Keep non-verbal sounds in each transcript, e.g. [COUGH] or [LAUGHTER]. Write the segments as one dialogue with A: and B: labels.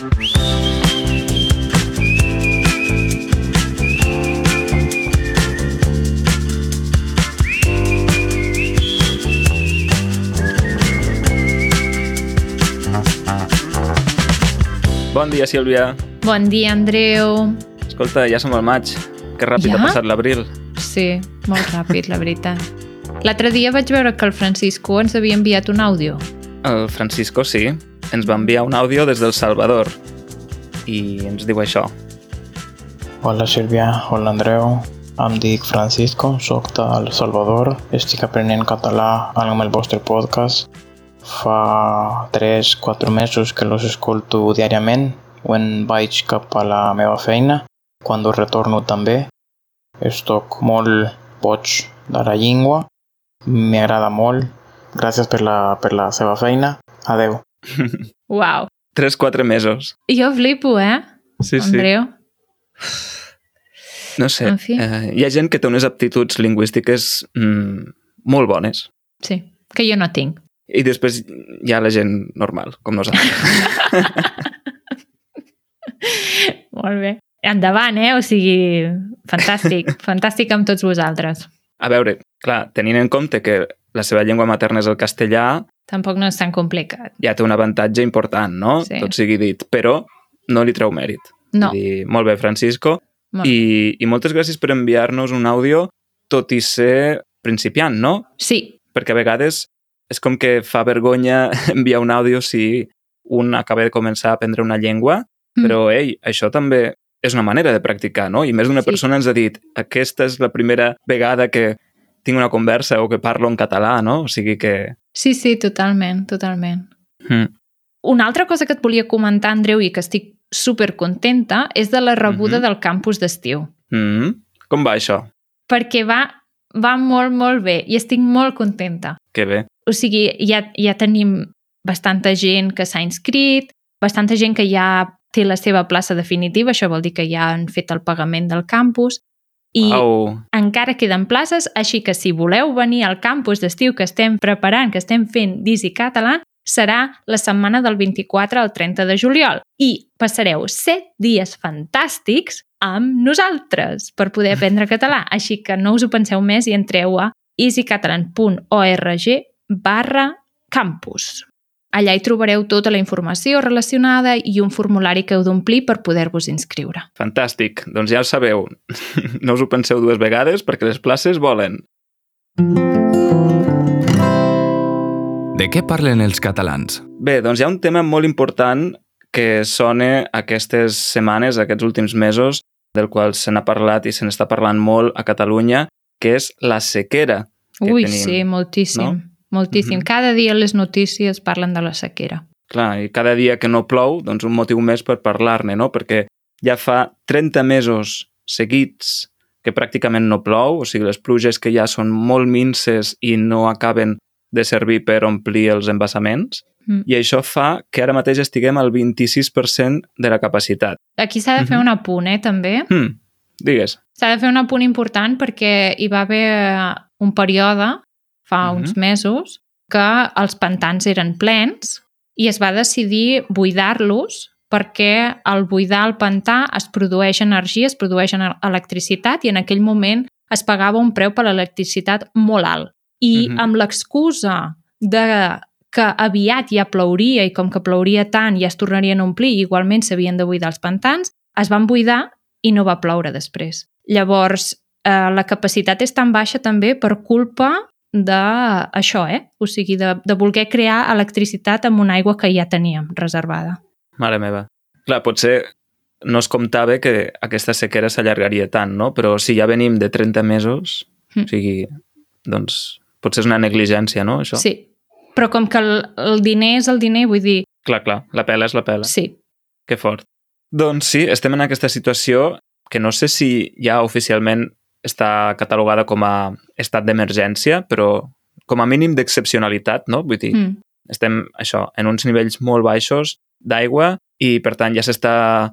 A: Bon dia, Sílvia.
B: Bon dia, Andreu.
A: Escolta, ja som al maig. Que ràpid
B: Ja?
A: ha passat l'abril.
B: Sí, molt ràpid, la veritat. L'altre dia vaig veure que el Francisco ens havia enviat un àudio.
A: El Francisco, sí, ens va enviar un àudio des del Salvador i ens diu això.
C: Hola Sílvia, hola Andreu. Em dic Francisco, sóc del Salvador. Estic aprenent català amb el vostre podcast. Fa 3-4 mesos que los escolto diàriament quan vaig cap a la meva feina. Quan retorno també. Estoc molt boig de la llengua. M'agrada molt. Gràcies per la, per la seva feina. Adeu.
B: Uau.
A: 3-4 mesos.
B: Jo flipo, eh,
A: Sí, sí.
B: Andreu?
A: No sé,
B: En fi.
A: eh, hi ha gent que té unes aptituds lingüístiques mm, molt bones
B: Sí, que jo no tinc.
A: i després hi ha la gent normal, com nosaltres. [LAUGHS]
B: Molt bé. Endavant, eh? O sigui, fantàstic. [LAUGHS] fantàstic amb tots vosaltres.
A: A veure, clar, tenint en compte que la seva llengua materna és el castellà,
B: Tampoc no és tan complicat.
A: ja té un avantatge important, no?
B: Sí.
A: Tot sigui dit, però no li treu mèrit.
B: No,
A: dir, molt bé, Francisco,
B: molt bé.
A: i, i moltes gràcies per enviar-nos un àudio, tot i ser principiant, no?
B: Sí,
A: Perquè a vegades és com que fa vergonya [LAUGHS] enviar un àudio si un acaba de començar a aprendre una llengua,
B: Mm.
A: però, ei, això també és una manera de practicar, no? I més d'una
B: Sí.
A: persona ens ha dit aquesta és la primera vegada que tinc una conversa o que parlo en català, no? O sigui que...
B: sí, sí, totalment, totalment.
A: Mm.
B: Una altra cosa que et volia comentar, Andreu, i que estic super contenta, és de la rebuda
A: Mhm.
B: del campus d'estiu.
A: Mm. Com va això?
B: Perquè va, va molt, molt bé i estic molt contenta.
A: Que bé.
B: O sigui, ja, ja tenim bastanta gent que s'ha inscrit, bastanta gent que ja té la seva plaça definitiva, això vol dir que ja han fet el pagament del campus, i
A: Au.
B: encara queden places, així que si voleu venir al campus d'estiu que estem preparant, que estem fent d'Easy Català, serà la setmana del 24 al 30 de juliol i passareu 7 dies fantàstics amb nosaltres per poder aprendre [LAUGHS] català. Així que no us ho penseu més i entreu a easycatalan.org barra campus. Allà hi trobareu tota la informació relacionada i un formulari que heu d'omplir per poder-vos inscriure.
A: Fantàstic. Doncs ja ho sabeu. [LAUGHS] No us ho penseu dues vegades perquè les places volen.
D: De què parlen els catalans?
A: Bé, doncs hi ha un tema molt important que sona aquestes setmanes, aquests últims mesos, del qual se n'ha parlat i se n'està parlant molt a Catalunya, que és la sequera que
B: Ui,
A: tenim.
B: sí, moltíssim.
A: no?
B: Moltíssim.
A: Mhm.
B: Cada dia les notícies parlen de la sequera.
A: Clar, i cada dia que no plou, doncs un motiu més per parlar-ne, no? Perquè ja fa 30 mesos seguits que pràcticament no plou, o sigui, les pluges que ja són molt minces i no acaben de servir per omplir els embassaments,
B: Mm.
A: i això fa que ara mateix estiguem al 26% de la capacitat.
B: Aquí s'ha de fer
A: Mhm.
B: un apunt, eh, també.
A: Hmm, digues.
B: S'ha de fer un apunt important perquè hi va haver un període, fa
A: Mhm.
B: uns mesos, que els pantans eren plens i es va decidir buidar-los perquè al buidar el pantà es produeix energia, es produeix electricitat i en aquell moment es pagava un preu per l'electricitat molt alt. I
A: Mhm.
B: amb l'excusa de que aviat ja plouria i com que plouria tant ja es tornarien a omplir i igualment s'havien de buidar els pantans, es van buidar i no va ploure després. Llavors, eh, la capacitat és tan baixa també per culpa d'això, eh? O sigui, de, de voler crear electricitat amb una aigua que ja teníem reservada.
A: Mare meva. Clar, potser no es comptava que aquesta sequera s'allargaria tant, no? Però si ja venim de 30 mesos,
B: Mm.
A: o sigui, doncs potser és una negligència, no, això?
B: Sí, però com que el, el diner és el diner, vull dir,
A: Clar, clar, la pela és la pela.
B: sí,
A: Que fort. Doncs sí, estem en aquesta situació que no sé si ja oficialment està catalogada com a estat d'emergència, però com a mínim d'excepcionalitat, no? Vull dir,
B: mm,
A: estem això, en uns nivells molt baixos d'aigua i per tant ja s'està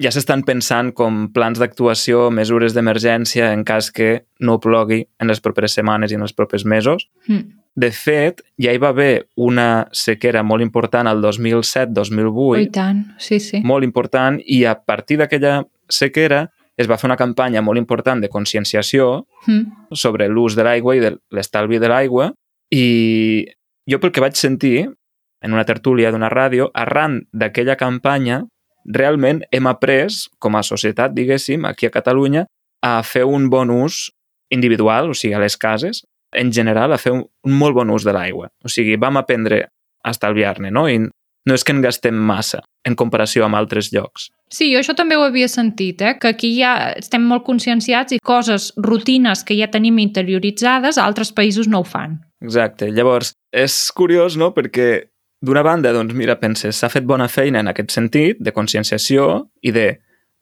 A: ja s'estan pensant com plans d'actuació, mesures d'emergència en cas que no plogui en les properes setmanes i en els propers mesos.
B: mm.
A: De fet, ja hi va haver una sequera molt important al 2007-2008,
B: I tant, sí, sí.
A: molt important, i a partir d'aquella sequera es va fer una campanya molt important de conscienciació
B: Mm.
A: sobre l'ús de l'aigua i de l'estalvi de l'aigua i jo pel que vaig sentir en una tertúlia d'una ràdio, arran d'aquella campanya, realment hem après, com a societat, diguéssim, aquí a Catalunya, a fer un bon ús individual, o sigui, a les cases, en general, a fer un, un molt bon ús de l'aigua. O sigui, vam aprendre a estalviar-ne, no? I no és que en gastem massa en comparació amb altres llocs.
B: Sí, jo això també ho havia sentit, eh? que aquí ja estem molt conscienciats i coses, rutines que ja tenim interioritzades, a altres països no ho fan.
A: Exacte. Llavors, és curiós, no?, perquè d'una banda, doncs, mira, penses, s'ha fet bona feina en aquest sentit, de conscienciació i de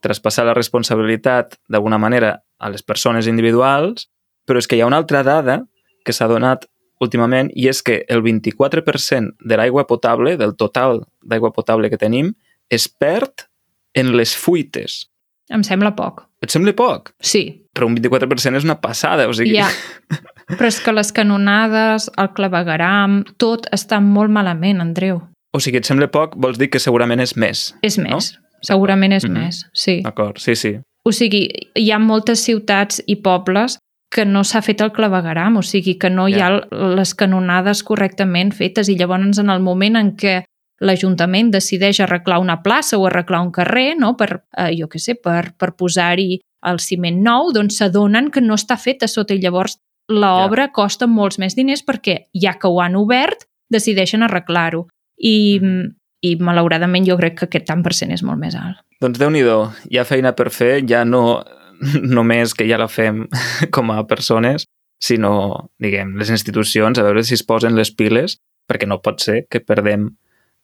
A: traspassar la responsabilitat d'alguna manera a les persones individuals, però és que hi ha una altra dada que s'ha donat últimament i és que el 24% de l'aigua potable, del total d'aigua potable que tenim, es perd en les fuites.
B: Em sembla poc.
A: Et sembla poc?
B: Sí,
A: Però un 24% és una passada, o sigui...
B: ja. [LAUGHS] Però és que les canonades, el clavegaram, tot està molt malament, Andreu.
A: O sigui, et sembla poc, vols dir que segurament és més.
B: És més. Segurament és
A: Mhm.
B: més, sí.
A: D'acord, sí, sí.
B: O sigui, hi ha moltes ciutats i pobles que no s'ha fet el clavegaram, o sigui, que no hi ha les canonades correctament fetes i llavors en el moment en què l'Ajuntament decideix arreglar una plaça o arreglar un carrer, no? per, eh, jo què sé, per, per posar-hi el ciment nou, doncs s'adonen que no està fet a sota i llavors l'obra costa molts més diners perquè ja que ho han obert, decideixen arreglar-ho. I, I malauradament jo crec que aquest tant per cent és molt més alt.
A: Doncs déu nhi hi ha feina per fer, ja no només que ja la fem [LAUGHS] com a persones, sinó, diguem, les institucions, a veure si es posen les piles, perquè no pot ser que perdem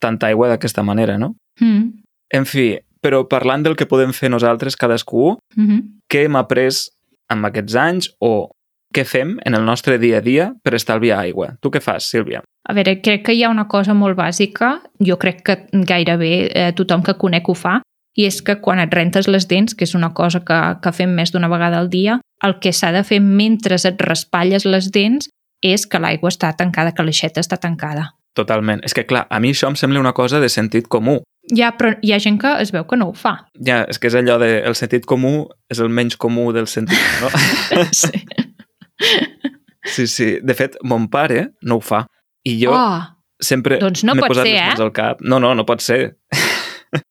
A: tanta aigua d'aquesta manera, no?
B: Mm.
A: En fi, però parlant del que podem fer nosaltres, cadascú,
B: Mm -hmm.
A: què hem après amb aquests anys o què fem en el nostre dia a dia per estalviar aigua? Tu què fas, Sílvia?
B: A veure, crec que hi ha una cosa molt bàsica, jo crec que gairebé eh, tothom que conec ho fa, i és que quan et rentes les dents, que és una cosa que, que fem més d'una vegada al dia, el que s'ha de fer mentre et raspalles les dents és que l'aigua està tancada, que l'aixeta està tancada.
A: Totalment. És que, clar, a mi això em sembla una cosa de sentit comú.
B: Ja, però hi ha gent que es veu que no ho fa.
A: Ja, és que és allò de el sentit comú és el menys comú del sentit, no? [LAUGHS]
B: Sí.
A: Sí, sí. De fet, mon pare no ho fa. I jo
B: Oh,
A: sempre
B: doncs no
A: m'he posat
B: ser,
A: les
B: eh?
A: mans al cap. No, no, no pot ser.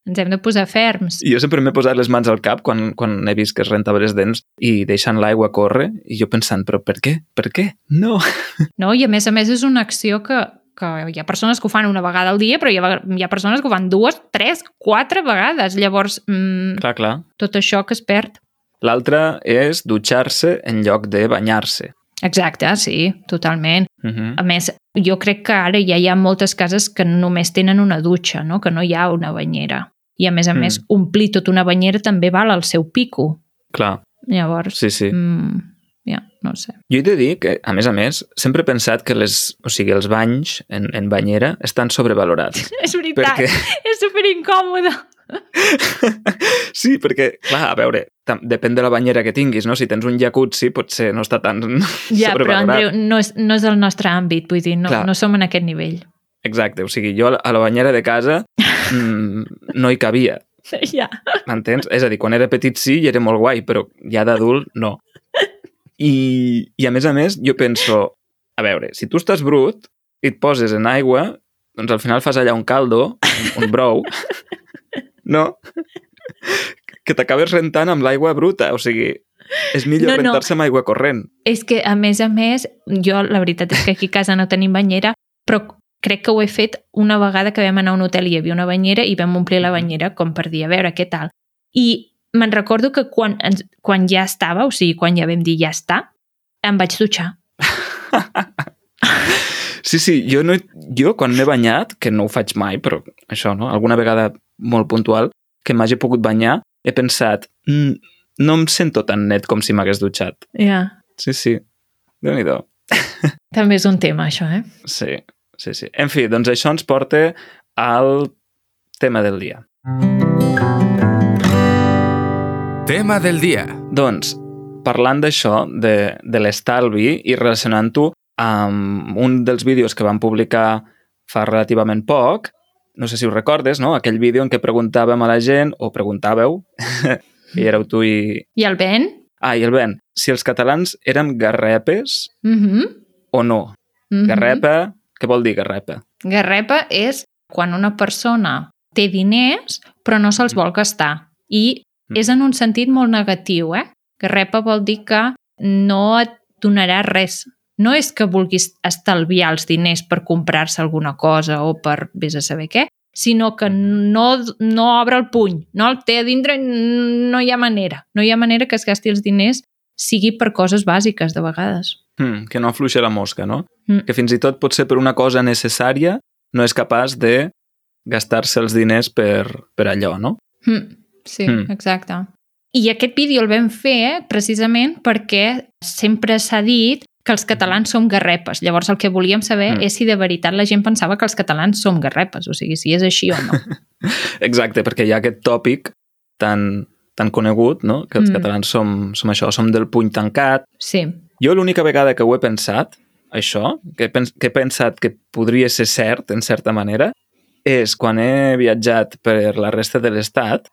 B: Ens hem de posar ferms.
A: I jo sempre m'he posat les mans al cap quan, quan he vist que es rentava les dents i deixant l'aigua córrer i jo pensant, però per què? Per què? No. [LAUGHS]
B: No? I a més a més és una acció que, que hi ha persones que ho fan una vegada al dia, però hi ha, hi ha persones que ho fan dues, tres, quatre vegades. Llavors, mm,
A: Clar, clar.
B: tot això que es perd.
A: L'altre és dutxar-se en lloc de banyar-se.
B: Exacte, sí, totalment.
A: Uh -huh.
B: A més, jo crec que ara ja hi ha moltes cases que només tenen una dutxa, no? que no hi ha una banyera. I a més a
A: Mm.
B: més, omplir tota una banyera també val al seu pico.
A: Clar,
B: Llavors,
A: sí, sí.
B: mm, ja, no sé.
A: Jo he de dir que, a més a més, sempre he pensat que les, o sigui, els banys en, en banyera estan sobrevalorats. [LAUGHS]
B: És veritat,
A: Perquè,
B: és superincòmode. [LAUGHS]
A: sí, perquè, clar, a veure, depèn de la banyera que tinguis, no? Si tens un jacuzzi, potser no està tan
B: Ja, però
A: sobrevalorat.
B: Andreu, no és, no és el nostre àmbit, vull dir, no,
A: Clar.
B: no som en aquest nivell.
A: Exacte, o sigui, jo a la- banyera de casa [LAUGHS] mm, no hi cabia,
B: Ja.
A: m'entens? És a dir, quan era petit sí i era molt guai, però ja d'adult no. I, I a més a més, jo penso, a veure, si tu estàs brut i et poses en aigua, doncs al final fas allà un caldo, un, un brou, no? Que t'acabes rentant amb l'aigua bruta, o sigui, és millor
B: No, no.
A: rentar-se amb aigua corrent.
B: És que, a més a més, jo la veritat és que aquí a casa no tenim banyera, però crec que ho he fet una vegada que vam anar a un hotel i hi havia una banyera i vam omplir la banyera com per dir, a veure, què tal? I me'n recordo que quan, ens, quan ja estava, o sigui, quan ja vam dir ja està, em vaig dutxar. [LAUGHS]
A: Sí, sí, jo, no, jo quan m'he banyat, que no ho faig mai, però això, no? alguna vegada molt puntual, que m'hagi pogut banyar, he pensat, mm, no em sento tan net com si m'hagués dutxat.
B: Ja.
A: Sí, sí, déu nhi
B: També és un tema, això, eh?
A: Sí, sí, sí. En fi, doncs això ens porta al tema del dia.
D: Tema del dia.
A: Doncs, parlant d'això, de, de l'estalvi i relacionant-ho amb un dels vídeos que van publicar fa relativament poc, no sé si ho recordes, no? aquell vídeo en què preguntàvem a la gent, o preguntàveu, [LAUGHS] i éreu tu i...
B: I el Ben?
A: Ah, i el Ben, si els catalans érem garrepes
B: Mm -hmm.
A: o no.
B: Mm -hmm.
A: Garrepa, què vol dir garrepa?
B: Garrepa és quan una persona té diners però no se'ls vol gastar. I
A: Mm.
B: és en un sentit molt negatiu, eh? Garrepa vol dir que no et donarà res. No és que vulguis estalviar els diners per comprar-se alguna cosa o per vés a saber què, sinó que no, no obre el puny, no el té a dintre, no hi ha manera. No hi ha manera que es gasti els diners sigui per coses bàsiques, de vegades.
A: Hmm, que no afluixa la mosca, no?
B: Mm.
A: Que fins i tot pot ser per una cosa necessària no és capaç de gastar-se els diners per, per allò, no?
B: Mm, sí,
A: Mm.
B: exacte. I aquest vídeo el vam fer eh, precisament perquè sempre s'ha dit que els catalans som garrepes. Llavors el que volíem saber
A: Mm.
B: és si de veritat la gent pensava que els catalans som garrepes, o sigui, si és així o no. [LAUGHS]
A: Exacte, perquè hi ha aquest tòpic tan, tan conegut, no? que els
B: Mm.
A: catalans som, som això, som del puny tancat.
B: Sí.
A: Jo l'única vegada que ho he pensat, això, que he, pens que he pensat que podria ser cert, en certa manera, és quan he viatjat per la resta de l'estat,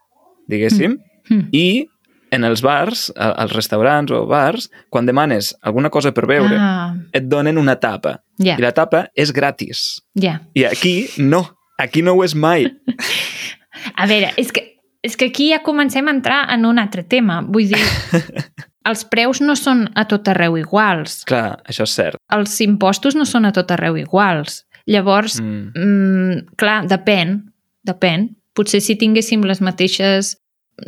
A: diguéssim,
B: Mm.
A: i en els bars, als restaurants o bars, quan demanes alguna cosa per beure,
B: Ah,
A: et donen una tapa.
B: ja,
A: I la tapa és gratis.
B: ja.
A: I aquí no. Aquí no ho és mai. [LAUGHS]
B: A veure, és que, és que aquí ja comencem a entrar en un altre tema. Vull dir, [LAUGHS] els preus no són a tot arreu iguals.
A: Clar, això és cert.
B: Els impostos no són a tot arreu iguals. Llavors,
A: Mm.
B: Mm, clar, depèn, depèn. Potser si tinguéssim les mateixes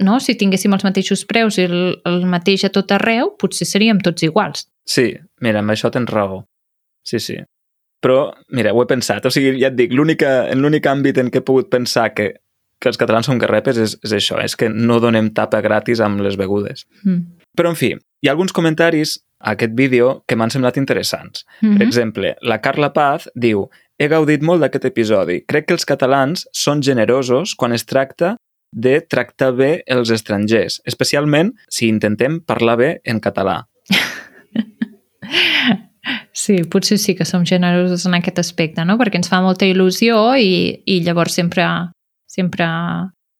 B: no? si tinguéssim els mateixos preus i el, el mateix a tot arreu, potser seríem tots iguals.
A: Sí, mira, amb això tens raó. Sí, sí. Però, mira, ho he pensat. O sigui, ja et dic, l'únic àmbit en què he pogut pensar que, que els catalans són garrepes és, és això, és que no donem tapa gratis amb les begudes.
B: Mm.
A: Però, en fi, hi ha alguns comentaris a aquest vídeo que m'han semblat interessants.
B: Mm
A: Per
B: -hmm.
A: exemple, la Carla Paz diu He gaudit molt d'aquest episodi. Crec que els catalans són generosos quan es tracta de tractar bé els estrangers, especialment si intentem parlar bé en català. [LAUGHS]
B: Sí, potser sí que som generosos en aquest aspecte, no? Perquè ens fa molta il·lusió i, i llavors sempre, sempre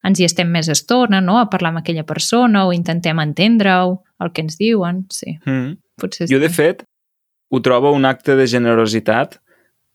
B: ens hi estem més estona, no? A parlar amb aquella persona o intentem entendre-ho, el que ens diuen, sí,
A: Mm.
B: potser sí.
A: Jo, de fet, ho trobo un acte de generositat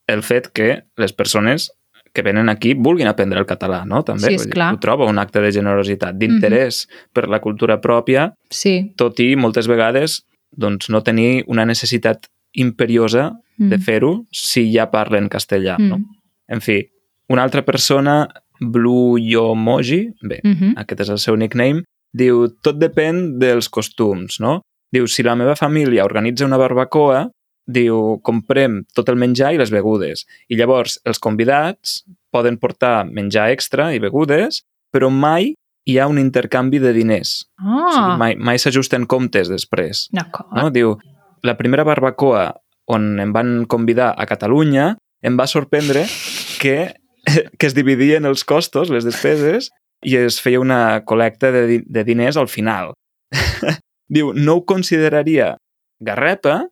A: el fet que les persones que venen aquí vulguin aprendre el català, no? També
B: Sí, esclar.
A: ho trobo un acte de generositat, d'interès per la cultura pròpia,
B: Sí.
A: tot i moltes vegades doncs, no tenir una necessitat imperiosa
B: Mm.
A: de fer-ho si ja parlen castellà, no?
B: Mm.
A: En fi, una altra persona, Blue Yomoji, bé,
B: Mm -hmm.
A: aquest és el seu nickname, diu, tot depèn dels costums, no? Diu, si la meva família organitza una barbacoa, diu, comprem tot el menjar i les begudes. I llavors els convidats poden portar menjar extra i begudes, però mai hi ha un intercanvi de diners. O sigui,
B: Ah,
A: mai, mai s'ajusten comptes després. No? Diu, la primera barbacoa on em van convidar a Catalunya em va sorprendre que, [LAUGHS] que es dividien els costos, les despeses, i es feia una col·lecta de, de diners al final. [LAUGHS] Diu, no ho consideraria garrepa,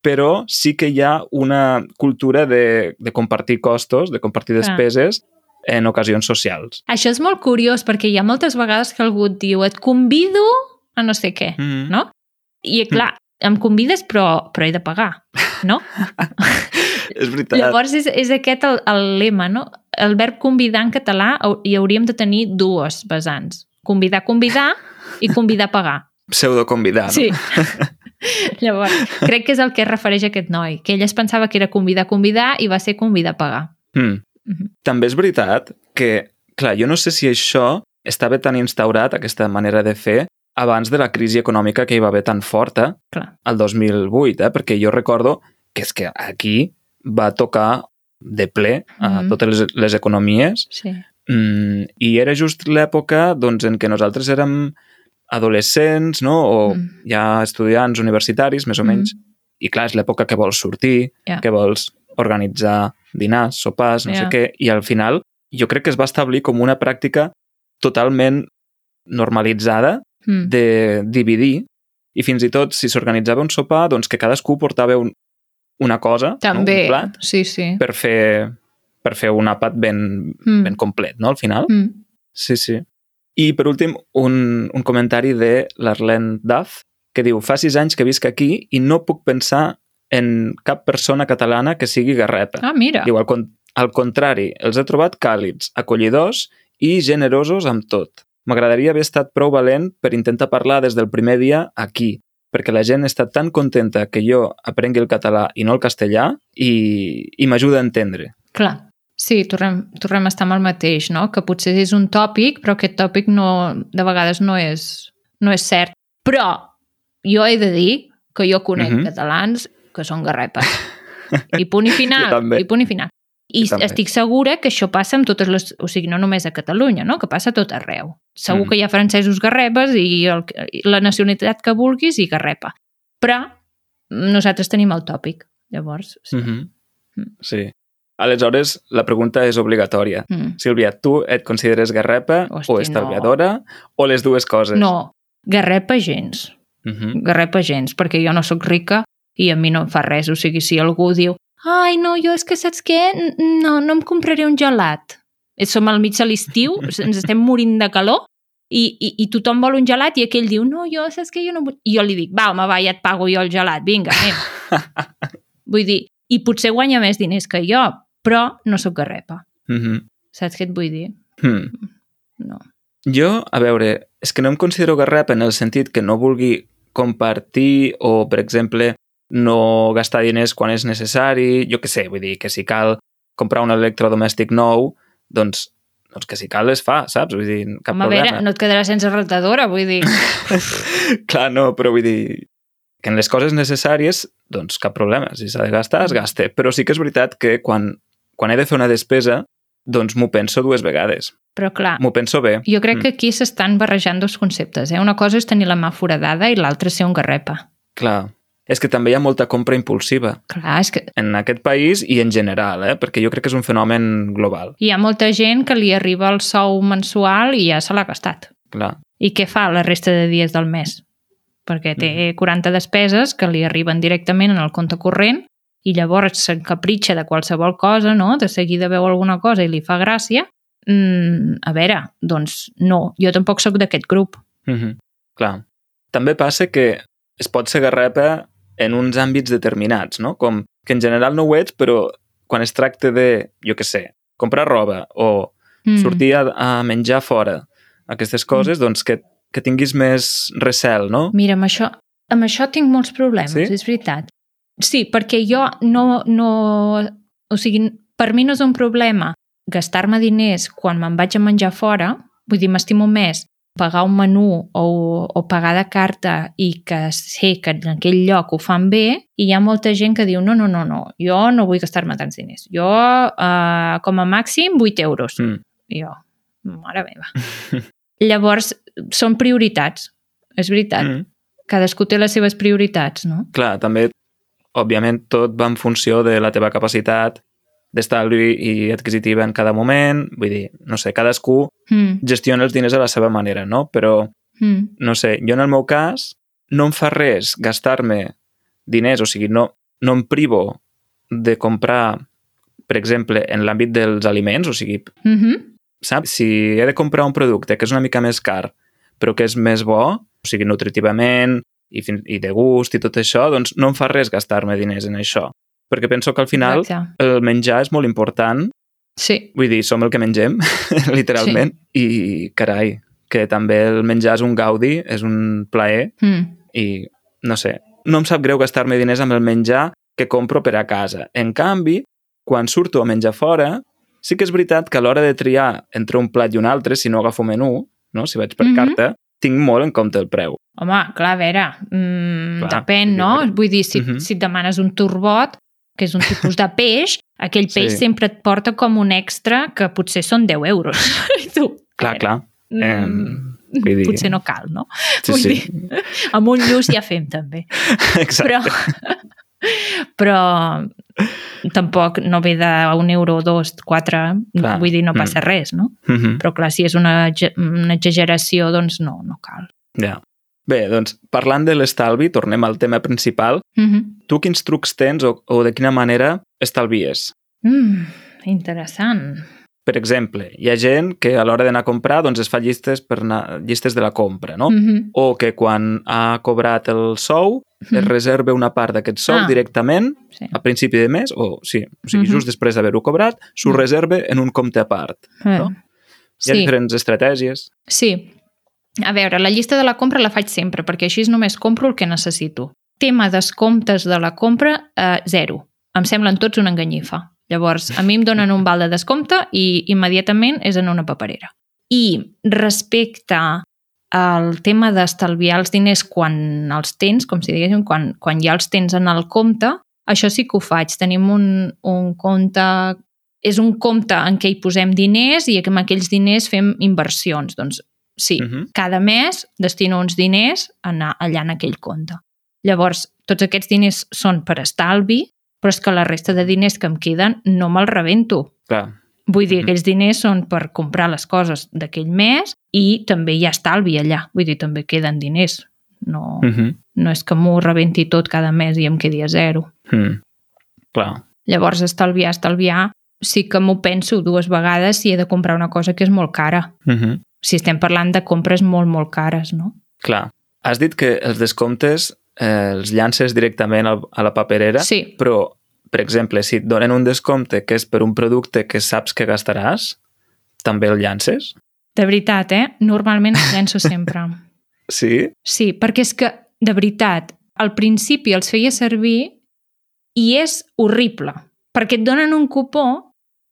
A: però sí que hi ha una cultura de, de compartir costos, de compartir despeses en ocasions socials.
B: Això és molt curiós perquè hi ha moltes vegades que algú et diu et convido a no sé què,
A: Mm.
B: no? I clar, em convides però, però he de pagar, no? [LAUGHS]
A: És veritat.
B: Llavors és, és aquest el, el lema, no? El verb convidar en català hi hauríem de tenir dues vessants. Convidar, convidar i convidar pagar.
A: Pseudo-convidar, no?
B: Sí. [LAUGHS] Llavors, crec que és el que es refereix a aquest noi, que ell es pensava que era convidar, convidar i va ser convidar pagar.
A: Mm.
B: Mhm.
A: També és veritat que, clar, jo no sé si això estava tan instaurat, aquesta manera de fer, abans de la crisi econòmica que hi va haver tan forta,
B: Clar.
A: al 2008, eh? perquè jo recordo que és que aquí va tocar de ple a
B: Mhm.
A: totes les, les economies
B: Sí.
A: mm, i era just l'època doncs, en què nosaltres érem adolescents no? o
B: Mm.
A: ja estudiants universitaris, més o menys, i clar, és l'època que vols sortir,
B: Ja.
A: que vols organitzar dinars, sopars, no
B: Ja.
A: sé què, i al final jo crec que es va establir com una pràctica totalment normalitzada
B: Mm.
A: de dividir i fins i tot si s'organitzava un sopar, doncs que cadascú portava un, una cosa,
B: També,
A: no? un plat,
B: sí, sí.
A: per fer, per fer un àpat ben,
B: Mm.
A: ben complet, no?, al final.
B: Mm.
A: Sí, sí. I, per últim, un, un comentari de l'Arlene Duff, que diu fa sis anys que visc aquí i no puc pensar en cap persona catalana que sigui garrepa.
B: Ah, mira.
A: Diu, al, con al contrari, els he trobat càlids, acollidors i generosos amb tot. M'agradaria haver estat prou valent per intentar parlar des del primer dia aquí, perquè la gent està tan contenta que jo aprengui el català i no el castellà i, i m'ajuda a entendre.
B: Clar. Sí, tornem, tornem a estar amb el mateix, no? Que potser és un tòpic, però aquest tòpic no, de vegades no és, no és cert. Però jo he de dir que jo conec
A: Mhm.
B: catalans que són garrepes. [LAUGHS] I punt i final. I punt i final. I
A: també.
B: estic segura que això passa amb totes les... O sigui, no només a Catalunya, no? Que passa tot arreu. Segur
A: Mhm.
B: que hi ha francesos garrepes i el, la nacionalitat que vulguis i garrepa. Però nosaltres tenim el tòpic. Llavors, sí.
A: Mm -hmm. Sí. Aleshores, la pregunta és obligatòria.
B: Mm.
A: Sílvia, tu et consideres garrepa
B: Hosti,
A: o estalviadora o les dues coses?
B: No, garrepa gens.
A: Mm -hmm.
B: Garrepa gens, perquè jo no sóc rica i a mi no em fa res. O sigui, si algú diu ai, no, jo és que saps què? No, no em compraré un gelat. Eh, Som al mig de l'estiu, ens estem morint de calor i, i, i tothom vol un gelat i aquell diu, no, jo saps que jo no vull... I jo li dic, va, home, va, ja et pago jo el gelat, vinga, anem. [LAUGHS] vull dir, i potser guanya més diners que jo, però no sóc garrepa.
A: Mm -hmm.
B: Saps què et vull dir?
A: hmm.
B: No.
A: Jo, a veure, és que no em considero garrep en el sentit que no vulgui compartir o, per exemple, no gastar diners quan és necessari, jo que sé, vull dir que si cal comprar un electrodomèstic nou, doncs, doncs que si cal es fa, saps? Vull dir, cap
B: Home,
A: problema.
B: veure, no et quedaràs sense rentadora, vull dir... [LAUGHS]
A: Clar, no, però vull dir que en les coses necessàries, doncs cap problema. Si s'ha de gastar, es gasta. Però sí que és veritat que quan, quan he de fer una despesa, doncs m'ho penso dues vegades.
B: Però clar,
A: M'ho penso bé.
B: Jo crec
A: Mm.
B: que aquí s'estan barrejant dos conceptes. Eh? Una cosa és tenir la mà foradada i l'altra ser un garrepa.
A: Clar. És que també hi ha molta compra impulsiva
B: Clar, és que
A: en aquest país i en general, eh? perquè jo crec que és un fenomen global.
B: hi ha molta gent que li arriba el sou mensual i ja se l'ha gastat.
A: Clar.
B: I què fa la resta de dies del mes? Perquè té 40 despeses que li arriben directament en el compte corrent i llavors s'encapritxa de qualsevol cosa, no? de seguida veu alguna cosa i li fa gràcia. Mm, a veure, doncs no, jo tampoc sóc d'aquest grup.
A: Mm -hmm. Clar. També passa que es pot ser garrepa en uns àmbits determinats, no? Com que en general no ho ets, però quan es tracta de, jo que sé, comprar roba o
B: Mm.
A: sortir a, a menjar fora, aquestes coses, doncs que, que tinguis més recel, no?
B: Mira, amb això, amb això tinc molts problemes,
A: Sí?
B: és veritat. Sí, perquè jo no, no... O sigui, per mi no és un problema gastar-me diners quan me'n vaig a menjar fora, vull dir, m'estimo més pagar un menú o, o pagar de carta i que sé que en aquell lloc ho fan bé i hi ha molta gent que diu no, no, no, no jo no vull gastar-me tants diners. Jo, eh, com a màxim, 8 euros.
A: Mm.
B: Jo, mare meva. [LAUGHS] Llavors, són prioritats, és veritat.
A: Mm.
B: Cadascú té les seves prioritats, no?
A: Clar, també, òbviament, tot va en funció de la teva capacitat d'estalvi i adquisitiva en cada moment. Vull dir, no sé, cadascú
B: Mm,
A: gestiona els diners a la seva manera, no? Però,
B: mm,
A: no sé, jo en el meu cas no em fa res gastar-me diners, o sigui, no, no em privo de comprar, per exemple, en l'àmbit dels aliments, o sigui,
B: mm -hmm.
A: saps? Si he de comprar un producte que és una mica més car, però que és més bo, o sigui, nutritivament i, i de gust i tot això, doncs no em fa res gastar-me diners en això. Perquè penso que al final
B: Exacte.
A: el menjar és molt important,
B: Sí,
A: vull dir, som el que mengem, [LAUGHS] literalment, i carai, que també el menjar és un gaudi, és un plaer,
B: mm,
A: i no sé, no em sap greu gastar-me diners amb el menjar que compro per a casa. En canvi, quan surto a menjar fora, sí que és veritat que a l'hora de triar entre un plat i un altre, si no agafo menú, no? si vaig per
B: Mhm.
A: carta, tinc molt en compte el preu.
B: home, clar, a veure, mm,
A: Clar,
B: depèn, no? Vull dir, si,
A: Mhm.
B: si et demanes un turbot, que és un tipus de peix, aquell
A: Sí.
B: peix sempre et porta com un extra que potser són 10 euros. [LAUGHS] I tu,
A: Clar,
B: veure,
A: clar.
B: mm,
A: Em, vull dir-
B: Potser no cal, no?
A: Sí, [LAUGHS]
B: Vull
A: sí.
B: dir, amb un lluç ja fem, també. [LAUGHS]
A: Exacte.
B: Però, però tampoc no ve d'un euro dos, quatre,
A: Clar.
B: vull dir, no
A: Mm.
B: passa res, no?
A: Mhm.
B: Però clar, si és una, una exageració, doncs no, no cal.
A: Ja. Bé, doncs, parlant de l'estalvi, tornem al tema principal.
B: Mm -hmm.
A: Tu quins trucs tens o, o de quina manera estalvies?
B: mm, interessant.
A: Per exemple, hi ha gent que a l'hora d'anar a comprar doncs es fa llistes per anar, llistes de la compra, no?
B: Mm -hmm.
A: O que quan ha cobrat el sou es reserva una part d'aquest sou
B: Ah.
A: directament
B: Sí.
A: a principi de mes, o sí, o sigui,
B: Mhm.
A: just després d'haver-ho cobrat, s'ho
B: Mm.
A: reserva en un compte a part. no? Hi ha
B: Sí.
A: diferents estratègies.
B: Sí. A veure, la llista de la compra la faig sempre, perquè així només compro el que necessito. Tema descomptes de la compra, eh, zero. Em semblen tots una enganyifa. Llavors, a mi em donen un val de descompte i immediatament és en una paperera. I respecte al tema d'estalviar els diners quan els tens, com si diguéssim, quan, quan ja els tens en el compte, això sí que ho faig. Tenim un, un compte és un compte en què hi posem diners i amb aquells diners fem inversions. Doncs sí,
A: Mhm.
B: cada mes destino uns diners a anar allà en aquell compte. Llavors, tots aquests diners són per estalvi, però és que la resta de diners que em queden no me'ls rebento.
A: Clar,
B: Vull dir,
A: Mhm.
B: aquells diners són per comprar les coses d'aquell mes i també hi ha estalvi allà. Vull dir, també queden diners. No,
A: mhm,
B: no és que m'ho rebenti tot cada mes i em quedi a zero.
A: mm. clar.
B: Llavors, estalviar, estalviar, sí que m'ho penso dues vegades si he de comprar una cosa que és molt cara.
A: Mhm.
B: Si estem parlant de compres molt, molt cares, no?
A: Clar. Has dit que els descomptes eh, els llances directament al, a la paperera,
B: Sí,
A: però, per exemple, si et donen un descompte que és per un producte que saps que gastaràs, també el llances?
B: de veritat, eh? Normalment els llenço sempre. [LAUGHS]
A: Sí?
B: Sí, perquè és que, de veritat, al principi els feia servir i és horrible, perquè et donen un cupó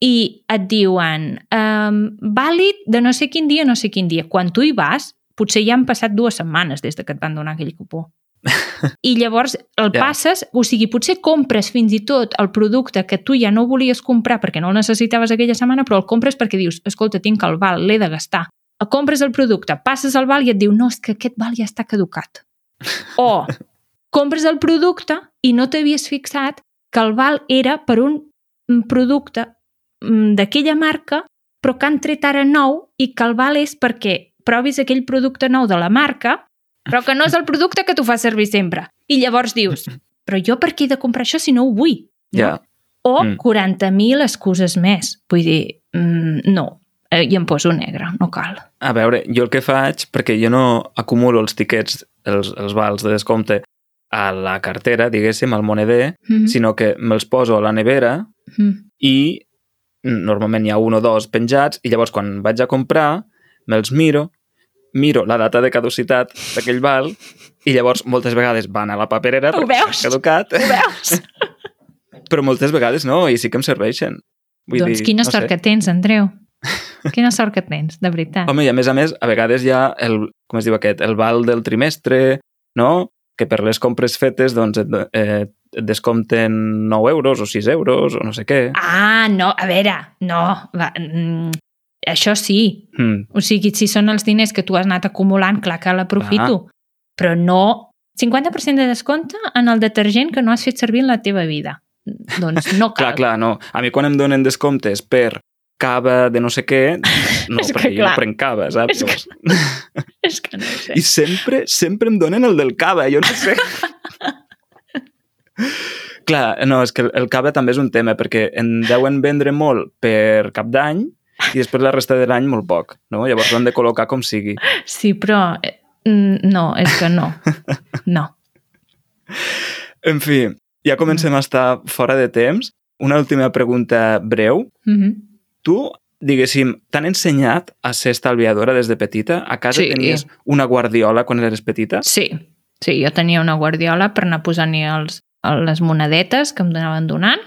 B: i et diuen um, vàlid de no sé quin dia, no sé quin dia. Quan tu hi vas, potser ja han passat dues setmanes des de que et van donar aquell cupó. I llavors el
A: Ja.
B: passes, o sigui, potser compres fins i tot el producte que tu ja no volies comprar perquè no el necessitaves aquella setmana, però el compres perquè dius, escolta, tinc el val, l'he de gastar. Compres el producte, passes el val i et diu, no, és que aquest val ja està caducat. O compres el producte i no t'havies fixat que el val era per un producte mm, d'aquella marca, però que han tret ara nou i que el val és perquè provis aquell producte nou de la marca, però que no és el producte que tu fas servir sempre. I llavors dius, [LAUGHS] però jo per què he de comprar això si no ho vull? No?
A: Ja.
B: O
A: Mm.
B: 40.000 excuses més. Vull dir, mm, no, eh, i em poso negre, no cal.
A: A veure, jo el que faig, perquè jo no acumulo els tiquets, els, els vals de descompte a la cartera, diguéssim, al moneder,
B: Mm -hmm.
A: sinó que me'ls poso a la nevera
B: mm.
A: i normalment hi ha un o dos penjats i llavors quan vaig a comprar me'ls miro, miro la data de caducitat d'aquell val i llavors moltes vegades van a la paperera
B: Ho veus?
A: caducat,
B: Ho veus? [LAUGHS]
A: però moltes vegades no, i sí que em serveixen. Vull
B: doncs
A: dir,
B: quina
A: no
B: sort
A: sé.
B: que tens, Andreu. [LAUGHS] Quina sort que tens, de veritat.
A: Home, i a més a més, a vegades hi ha el, com es diu aquest, el val del trimestre, no? Que per les compres fetes, doncs, et, eh, et descompten 9 euros o 6 euros o no sé què.
B: Ah, no, a veure, no. Va, mm, això sí.
A: Mm,
B: O sigui, si són els diners que tu has anat acumulant, clar que l'aprofito. Però no 50% de descompte en el detergent que no has fet servir en la teva vida. Doncs no [LAUGHS] cal.
A: clar, clar, no. A mi quan em donen descomptes per cava de no sé què, [LAUGHS] no,
B: És que
A: perquè jo
B: clar.
A: no prenc cava, saps?
B: És que- [LAUGHS] És que no sé.
A: I sempre, sempre em donen el del cava, jo no sé. Clar, no, és que el- el cava també és un tema, perquè en deuen vendre molt per cap d'any i després la resta de l'any molt poc, no? Llavors ho han de col·locar com sigui.
B: Sí, però eh, mm, no, és que no. [LAUGHS] No.
A: En fi, ja comencem a estar fora de temps. Una última pregunta breu.
B: Mm -hmm.
A: Tu, diguéssim, t'han ensenyat a ser estalviadora des de petita? A casa
B: Sí.
A: tenies una guardiola quan eres petita?
B: Sí, sí, jo tenia una guardiola per anar posant-hi els, les monedetes que em donaven donant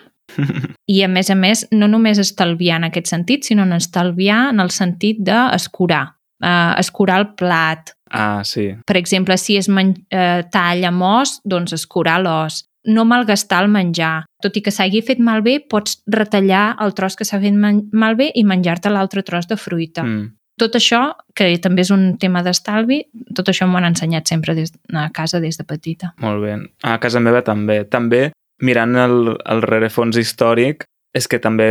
B: i a més a més no només estalviar en aquest sentit, sinó en estalviar en el sentit d'escurar, uh, escurar el plat.
A: Ah, sí.
B: Per exemple, si és men uh, tall amb os, doncs escurar l'os. No malgastar el menjar. Tot i que s'hagi fet malbé, pots retallar el tros que s'ha fet malbé i menjar-te l'altre tros de fruita.
A: Mm.
B: Tot això, que també és un tema d'estalvi, tot això m'ho han ensenyat sempre des, a casa des de petita.
A: Molt bé. A casa meva també. També, mirant el, el rerefons històric, és que també,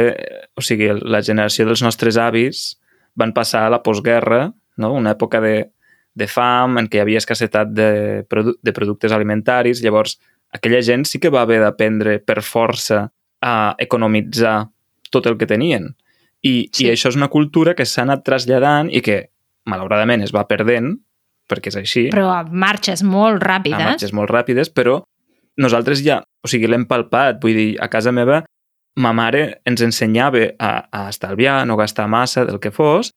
A: o sigui, la generació dels nostres avis van passar a la postguerra, no? una època de, de fam, en què hi havia escassetat de, produ de productes alimentaris, llavors aquella gent sí que va haver d'aprendre per força a economitzar tot el que tenien. I,
B: Sí.
A: I això és una cultura que s'ha anat traslladant i que, malauradament, es va perdent, perquè és així,
B: Però a marxes molt
A: a
B: ràpides.
A: marxes molt ràpides, però nosaltres ja, o sigui, l'hem palpat, vull dir, a casa meva ma mare ens ensenyava a, a estalviar, no gastar massa del que fos,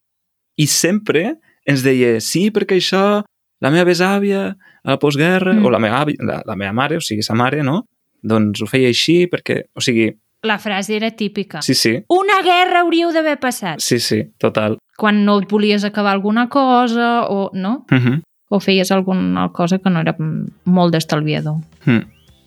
A: i sempre ens deia, sí, perquè això, la meva besàvia, a la postguerra,
B: Mm.
A: o la meva, àvia, la, la meva mare, o sigui, sa mare, no? Doncs ho feia així perquè, o sigui,
B: La frase era típica.
A: sí, sí,
B: Una guerra hauríeu d'haver passat.
A: sí, sí, total.
B: Quan no et volies acabar alguna cosa o no?
A: Uh -huh.
B: O feies alguna cosa que no era molt d'estalviador.
A: Mm.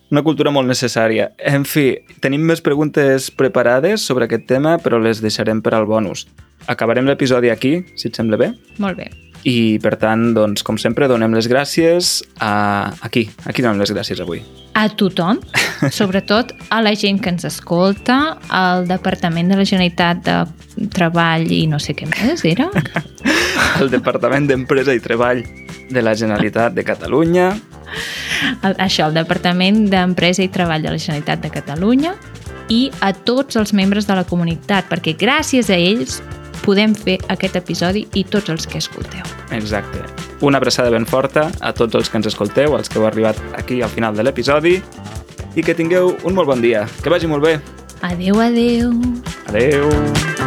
A: Una cultura molt necessària. En fi, tenim més preguntes preparades sobre aquest tema, però les deixarem per al bonus. Acabarem l'episodi aquí, si et sembla bé.
B: Molt bé.
A: I, per tant, doncs, com sempre, donem les gràcies a... aquí. Aquí donem les gràcies avui.
B: A tothom, [LAUGHS] sobretot a la gent que ens escolta, al Departament de la Generalitat de Treball i no sé què més era. [LAUGHS]
A: Al Departament d'Empresa i Treball de la Generalitat de Catalunya.
B: El- Això, el Departament d'Empresa i Treball de la Generalitat de Catalunya i a tots els membres de la comunitat, perquè gràcies a ells podem fer aquest episodi i tots els que escolteu.
A: Exacte. Una abraçada ben forta a tots els que ens escolteu, als que heu arribat aquí al final de l'episodi, i que tingueu un molt bon dia. Que vagi molt bé.
B: Adeu, adeu.
A: Adeu.